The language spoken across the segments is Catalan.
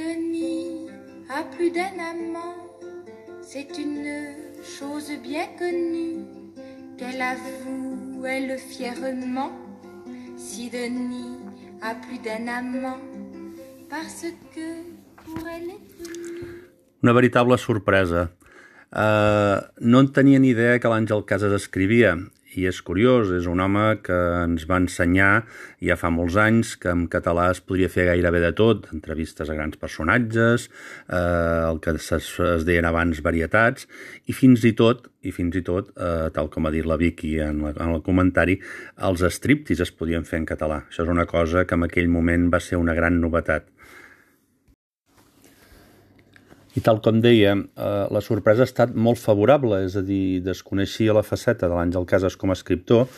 Denis a plus d'un amant, c'est une chose bien connue qu'elle avoue, elle fièrement. Si Denis a plus d'un amant, parce que pour elle est Una veritable sorpresa. Uh, no en tenia ni idea que l'Àngel Casas escrivia i és curiós, és un home que ens va ensenyar ja fa molts anys que en català es podria fer gairebé de tot, entrevistes a grans personatges, eh, el que es, es deien abans varietats, i fins i tot, i fins i tot, eh, tal com ha dit la Vicky en, la, en el comentari, els striptease es podien fer en català. Això és una cosa que en aquell moment va ser una gran novetat. I tal com deia, eh, la sorpresa ha estat molt favorable, és a dir, desconeixia la faceta de l'Àngel Casas com a escriptor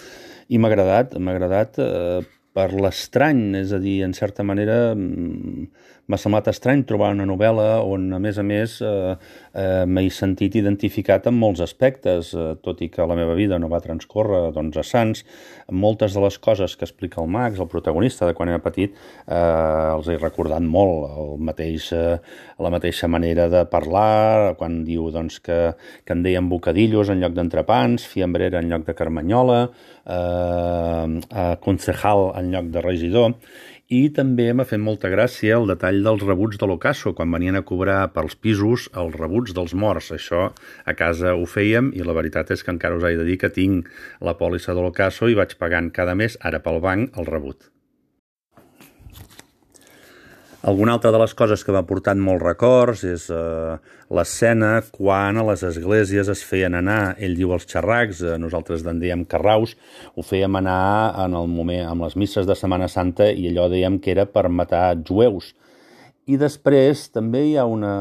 i m'ha agradat, m'ha agradat eh, per l'estrany, és a dir, en certa manera mm, m'ha semblat estrany trobar una novel·la on, a més a més, eh, eh, m'he sentit identificat en molts aspectes, eh, tot i que la meva vida no va transcórrer doncs, a Sants. Moltes de les coses que explica el Max, el protagonista de quan era petit, eh, els he recordat molt, el mateix, eh, la mateixa manera de parlar, quan diu doncs, que, que en deien bocadillos en lloc d'entrepans, fiambrera en lloc de carmanyola, eh, eh, concejal en lloc de regidor, i també m'ha fet molta gràcia el detall dels rebuts de l'Ocaso, quan venien a cobrar pels pisos els rebuts dels morts. Això a casa ho fèiem i la veritat és que encara us he de dir que tinc la pòlissa de l'Ocaso i vaig pagant cada mes, ara pel banc, el rebut. Alguna altra de les coses que m'ha portat molts records és eh, l'escena quan a les esglésies es feien anar, ell diu els xerracs, eh, nosaltres en dèiem carraus, ho fèiem anar en el moment, amb les misses de Setmana Santa i allò dèiem que era per matar jueus. I després també hi ha una,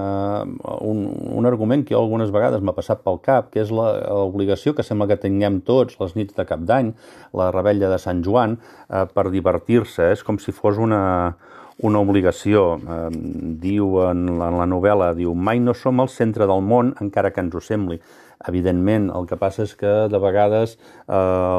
un, un argument que algunes vegades m'ha passat pel cap, que és l'obligació que sembla que tinguem tots les nits de cap d'any, la rebella de Sant Joan, eh, per divertir-se. És com si fos una, una obligació. Eh, diu en la, en la novel·la, diu, mai no som el centre del món, encara que ens ho sembli. Evidentment, el que passa és que de vegades eh,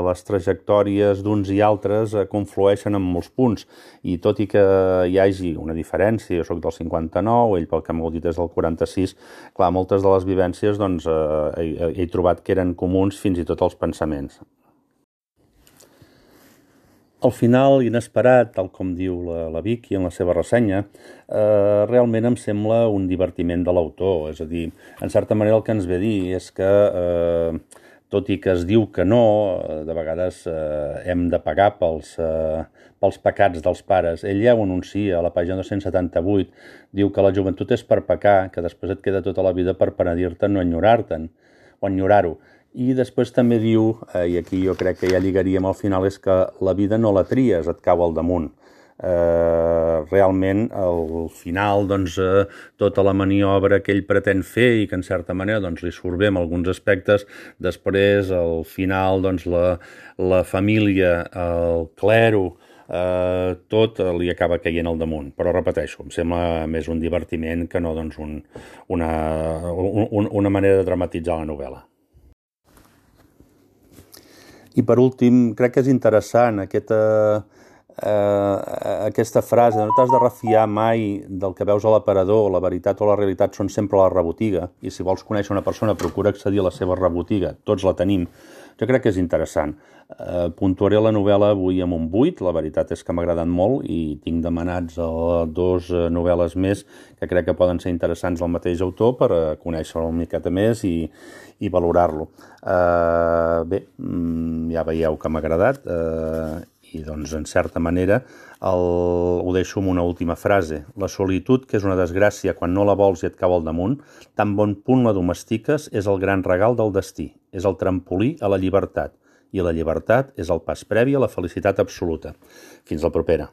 les trajectòries d'uns i altres eh, conflueixen en molts punts i tot i que hi hagi una diferència, jo sóc del 59, ell pel que m'ho dit és del 46, clar, moltes de les vivències doncs, eh, he, he trobat que eren comuns fins i tot els pensaments. Al final, inesperat, tal com diu la, la Vicky en la seva ressenya, eh, realment em sembla un divertiment de l'autor. És a dir, en certa manera el que ens ve a dir és que, eh, tot i que es diu que no, eh, de vegades eh, hem de pagar pels, eh, pels pecats dels pares. Ell ja ho anuncia a la pàgina 278, diu que la joventut és per pecar, que després et queda tota la vida per penedir-te'n o enyorar-te'n, o enyorar-ho. I després també diu, eh, i aquí jo crec que ja lligaríem al final, és que la vida no la tries, et cau al damunt. Eh, realment, al final, doncs, eh, tota la maniobra que ell pretén fer i que en certa manera doncs, li surt bé en alguns aspectes, després, al final, doncs, la, la família, el clero, eh, tot li acaba caient al damunt. Però repeteixo, em sembla més un divertiment que no doncs, un, una, un, una manera de dramatitzar la novel·la. I per últim, crec que és interessant aquesta, eh, aquesta frase, no t'has de refiar mai del que veus a l'aparador, la veritat o la realitat són sempre la rebotiga, i si vols conèixer una persona procura accedir a la seva rebotiga, tots la tenim. Jo crec que és interessant. Eh, puntuaré la novel·la avui amb un 8, la veritat és que m'ha agradat molt i tinc demanats uh, dos uh, novel·les més que crec que poden ser interessants del mateix autor per uh, conèixer-lo una miqueta més i, i valorar-lo. Uh, bé, mm, ja veieu que m'ha agradat uh, i doncs en certa manera el, ho deixo amb una última frase. La solitud, que és una desgràcia quan no la vols i et cau al damunt, tan bon punt la domestiques és el gran regal del destí, és el trampolí a la llibertat, i la llibertat és el pas previ a la felicitat absoluta. Fins la propera.